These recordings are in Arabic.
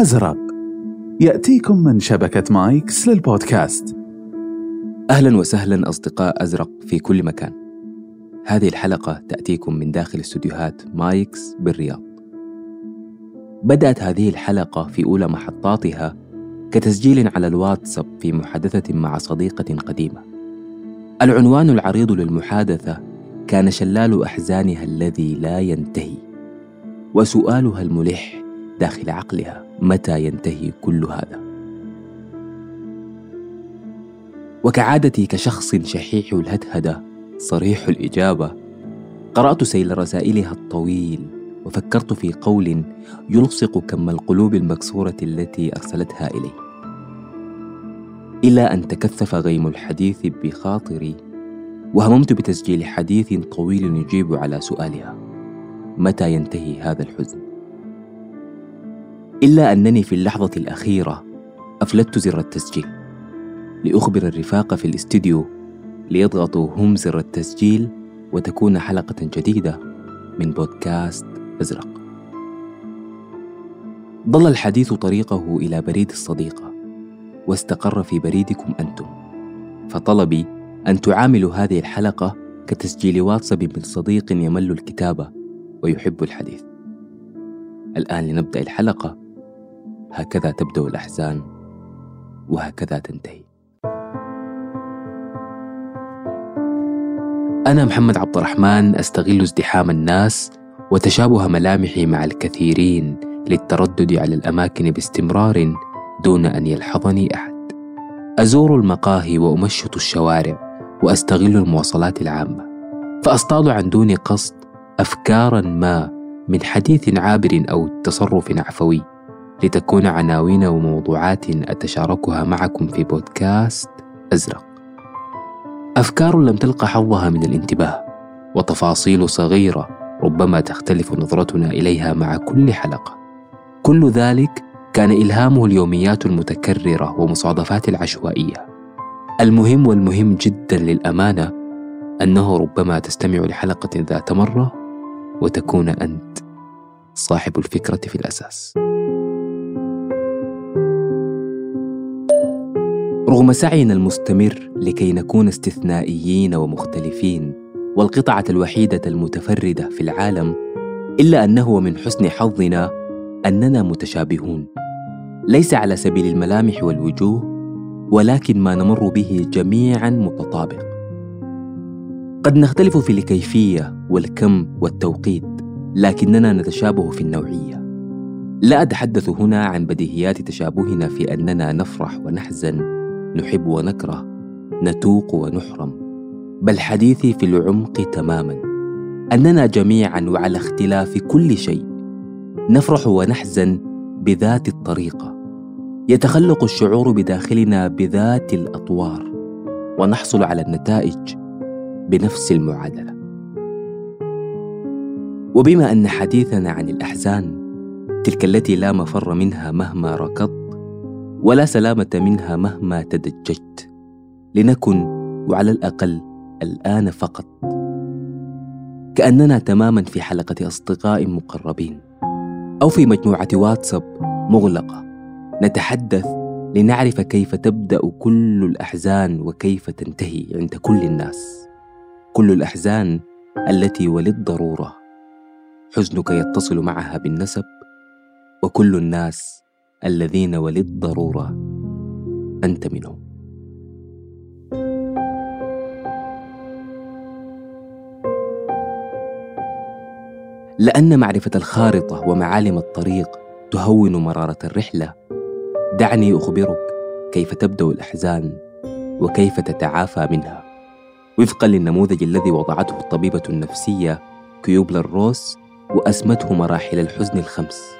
أزرق. يأتيكم من شبكة مايكس للبودكاست. أهلا وسهلا أصدقاء أزرق في كل مكان. هذه الحلقة تأتيكم من داخل استديوهات مايكس بالرياض. بدأت هذه الحلقة في أولى محطاتها كتسجيل على الواتساب في محادثة مع صديقة قديمة. العنوان العريض للمحادثة كان شلال أحزانها الذي لا ينتهي وسؤالها الملح داخل عقلها. متى ينتهي كل هذا؟ وكعادتي كشخص شحيح الهدهده صريح الإجابة. قرأت سيل رسائلها الطويل وفكرت في قول يلصق كم القلوب المكسورة التي أرسلتها الي إلى أن تكثف غيم الحديث بخاطري وهممت بتسجيل حديث طويل يجيب على سؤالها. متى ينتهي هذا الحزن؟ إلا أنني في اللحظة الأخيرة أفلتت زر التسجيل لأخبر الرفاق في الاستديو ليضغطوا هم زر التسجيل وتكون حلقة جديدة من بودكاست أزرق. ضل الحديث طريقه إلى بريد الصديقة واستقر في بريدكم أنتم. فطلبي أن تعاملوا هذه الحلقة كتسجيل واتساب من صديق يمل الكتابة ويحب الحديث. الآن لنبدأ الحلقة هكذا تبدأ الأحزان وهكذا تنتهي. أنا محمد عبد الرحمن أستغل ازدحام الناس وتشابه ملامحي مع الكثيرين للتردد على الأماكن باستمرار دون أن يلحظني أحد. أزور المقاهي وأمشط الشوارع وأستغل المواصلات العامة. فأصطاد عن دون قصد أفكارا ما من حديث عابر أو تصرف عفوي. لتكون عناوين وموضوعات أتشاركها معكم في بودكاست أزرق. أفكار لم تلقى حظها من الانتباه، وتفاصيل صغيرة ربما تختلف نظرتنا إليها مع كل حلقة. كل ذلك كان إلهامه اليوميات المتكررة ومصادفات العشوائية. المهم والمهم جدا للأمانة أنه ربما تستمع لحلقة ذات مرة وتكون أنت صاحب الفكرة في الأساس. رغم سعينا المستمر لكي نكون استثنائيين ومختلفين والقطعة الوحيدة المتفردة في العالم إلا أنه من حسن حظنا أننا متشابهون. ليس على سبيل الملامح والوجوه ولكن ما نمر به جميعا متطابق. قد نختلف في الكيفية والكم والتوقيت لكننا نتشابه في النوعية. لا أتحدث هنا عن بديهيات تشابهنا في أننا نفرح ونحزن نحب ونكره نتوق ونحرم بل حديثي في العمق تماما أننا جميعا وعلى اختلاف كل شيء نفرح ونحزن بذات الطريقة. يتخلق الشعور بداخلنا بذات الأطوار ونحصل على النتائج بنفس المعادلة. وبما أن حديثنا عن الأحزان تلك التي لا مفر منها مهما ركضت ولا سلامة منها مهما تدججت. لنكن وعلى الأقل الآن فقط. كأننا تماما في حلقة أصدقاء مقربين. أو في مجموعة واتساب مغلقة. نتحدث لنعرف كيف تبدأ كل الأحزان وكيف تنتهي عند كل الناس. كل الأحزان التي وللضرورة. حزنك يتصل معها بالنسب. وكل الناس الذين وللضروره أنت منهم. لأن معرفة الخارطة ومعالم الطريق تهون مرارة الرحلة دعني أخبرك كيف تبدأ الأحزان وكيف تتعافى منها. وفقا للنموذج الذي وضعته الطبيبة النفسية كيوبلا روس وأسمته مراحل الحزن الخمس.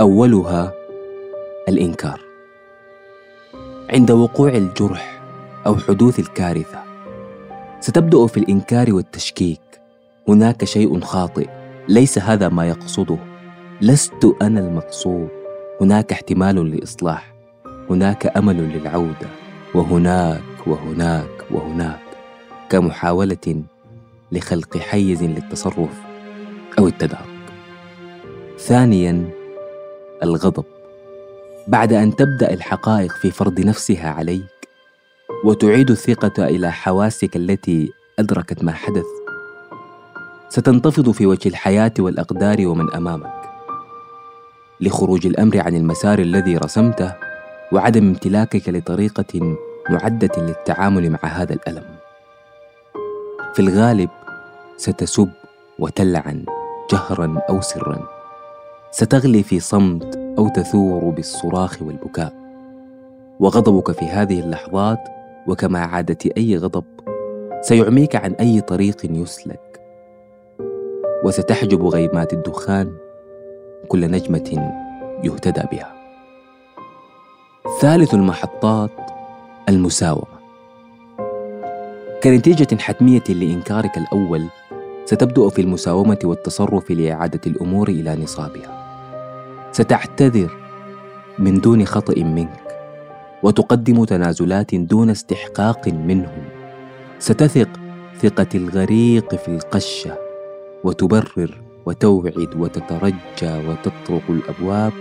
أولها الإنكار. عند وقوع الجرح أو حدوث الكارثة ستبدأ في الإنكار والتشكيك. هناك شيء خاطئ ليس هذا ما يقصده. لست أنا المقصود. هناك احتمال لإصلاح. هناك أمل للعودة. وهناك وهناك وهناك. كمحاولة لخلق حيز للتصرف أو التدارك. ثانيا الغضب. بعد أن تبدأ الحقائق في فرض نفسها عليك وتعيد الثقة إلى حواسك التي أدركت ما حدث ستنتفض في وجه الحياة والأقدار ومن أمامك. لخروج الأمر عن المسار الذي رسمته وعدم امتلاكك لطريقة معدة للتعامل مع هذا الألم. في الغالب ستسب وتلعن جهرا أو سرا. ستغلي في صمت أو تثور بالصراخ والبكاء. وغضبك في هذه اللحظات وكما عادة أي غضب سيعميك عن أي طريق يسلك. وستحجب غيمات الدخان كل نجمة يهتدى بها. ثالث المحطات المساومة. كنتيجة حتمية لإنكارك الأول ستبدأ في المساومة والتصرف لإعادة الأمور إلى نصابها. ستعتذر من دون خطأ منك وتقدم تنازلات دون استحقاق منهم. ستثق ثقة الغريق في القشة وتبرر وتوعد وتترجى وتطرق الأبواب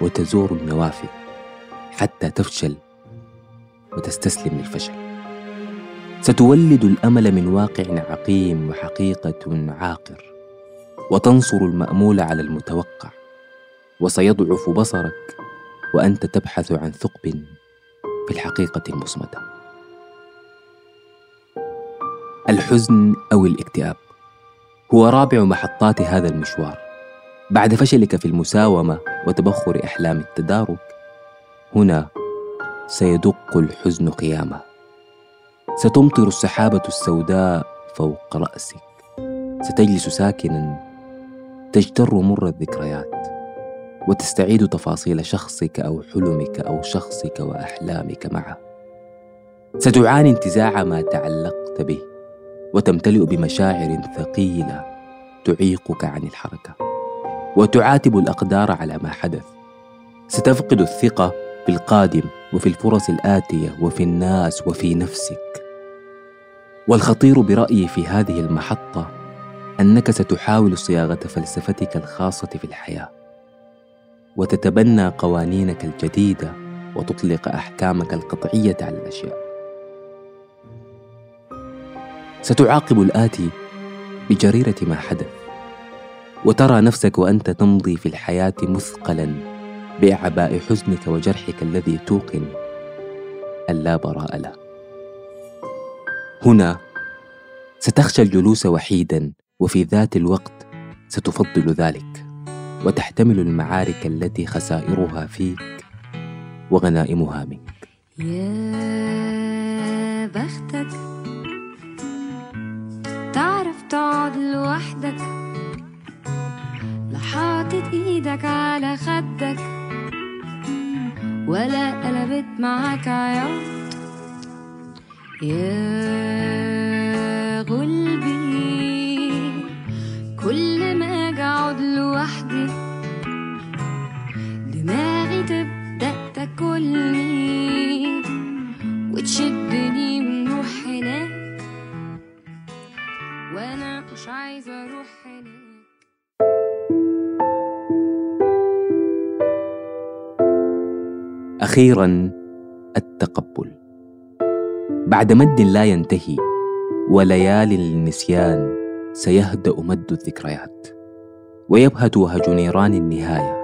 وتزور النوافذ حتى تفشل وتستسلم للفشل. ستولد الأمل من واقع عقيم وحقيقة عاقر وتنصر المأمول على المتوقع وسيضعف بصرك وأنت تبحث عن ثقب في الحقيقة المصمتة. الحزن أو الاكتئاب هو رابع محطات هذا المشوار. بعد فشلك في المساومة وتبخر إحلام التدارك هنا سيدق الحزن قيامه. ستمطر السحابة السوداء فوق رأسك. ستجلس ساكنا تجتر مر الذكريات وتستعيد تفاصيل شخصك أو حلمك أو شخصك وأحلامك معه ستعاني انتزاع ما تعلقت به وتمتلئ بمشاعر ثقيلة تعيقك عن الحركة. وتعاتب الأقدار على ما حدث. ستفقد الثقة في القادم وفي الفرص الآتية وفي الناس وفي نفسك. والخطير برأيي في هذه المحطة أنك ستحاول صياغة فلسفتك الخاصة في الحياة وتتبنى قوانينك الجديدة وتطلق أحكامك القطعية على الأشياء. ستعاقب الآتي بجريرة ما حدث وترى نفسك وأنت تمضي في الحياة مثقلا بإعباء حزنك وجرحك الذي توقن ان لا براء له هنا ستخشى الجلوس وحيدا وفي ذات الوقت ستفضل ذلك وتحتمل المعارك التي خسائرها فيك وغنائمها منك. يا بختك تعرف تقعد لوحدك لا حاطط إيدك على خدك ولا قلبت معاك عياط. يا أخيرا التقبل. بعد مد لا ينتهي وليالي للنسيان سيهدأ مد الذكريات. ويبهت وهج نيران النهاية.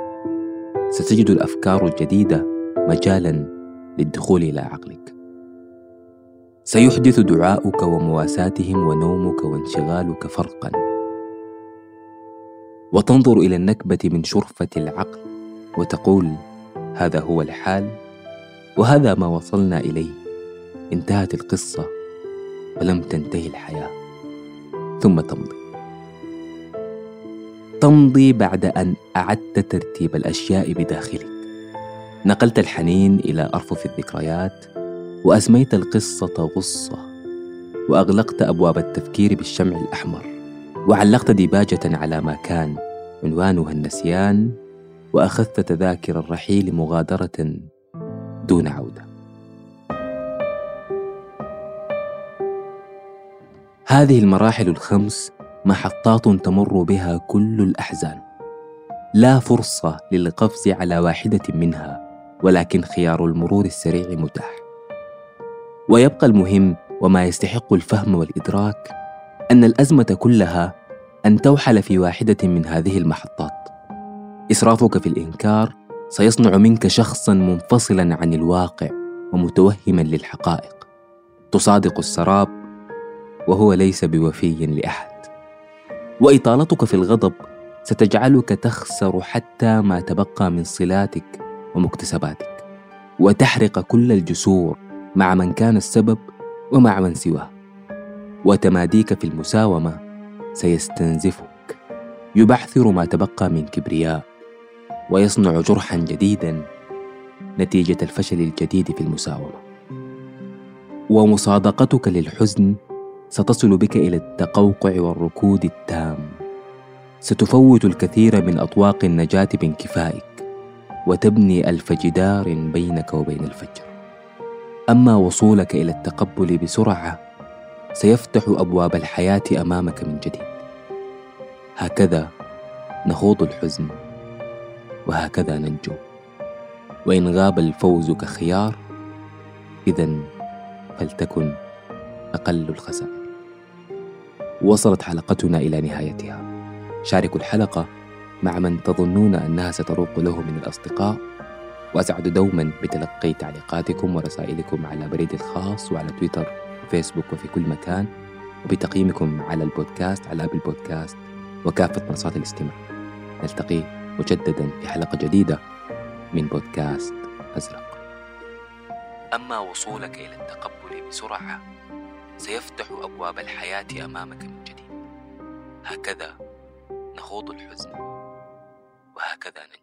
ستجد الأفكار الجديدة مجالا للدخول إلى عقلك. سيحدث دعاؤك ومواساتهم ونومك وانشغالك فرقا. وتنظر إلى النكبة من شرفة العقل وتقول هذا هو الحال؟ وهذا ما وصلنا إليه. انتهت القصة ولم تنتهي الحياة. ثم تمضي. تمضي بعد أن أعدت ترتيب الأشياء بداخلك. نقلت الحنين إلى أرفف الذكريات وأسميت القصة غصة وأغلقت أبواب التفكير بالشمع الأحمر وعلقت ديباجة على ما كان عنوانها النسيان وأخذت تذاكر الرحيل مغادرة دون عودة. هذه المراحل الخمس محطات تمر بها كل الأحزان. لا فرصة للقفز على واحدة منها ولكن خيار المرور السريع متاح. ويبقى المهم وما يستحق الفهم والإدراك أن الأزمة كلها أن توحل في واحدة من هذه المحطات. إسرافك في الإنكار سيصنع منك شخصا منفصلا عن الواقع ومتوهما للحقائق. تصادق السراب وهو ليس بوفي لأحد. وإطالتك في الغضب ستجعلك تخسر حتى ما تبقى من صلاتك ومكتسباتك. وتحرق كل الجسور مع من كان السبب ومع من سواه. وتماديك في المساومة سيستنزفك. يبعثر ما تبقى من كبرياء. ويصنع جرحا جديدا نتيجة الفشل الجديد في المساومة. ومصادقتك للحزن ستصل بك إلى التقوقع والركود التام. ستفوت الكثير من أطواق النجاة بانكفائك وتبني ألف جدار بينك وبين الفجر. أما وصولك إلى التقبل بسرعة سيفتح أبواب الحياة أمامك من جديد. هكذا نخوض الحزن. وهكذا ننجو. وإن غاب الفوز كخيار اذا فلتكن أقل الخسائر. وصلت حلقتنا إلى نهايتها. شاركوا الحلقة مع من تظنون أنها ستروق له من الأصدقاء وأسعد دوما بتلقي تعليقاتكم ورسائلكم على بريدي الخاص وعلى تويتر وفيسبوك وفي كل مكان وبتقييمكم على البودكاست على أبل بودكاست وكافة منصات الاستماع. نلتقي مجددا في حلقة جديدة من بودكاست أزرق. أما وصولك إلى التقبل بسرعة سيفتح أبواب الحياة أمامك من جديد. هكذا نخوض الحزن وهكذا ننجو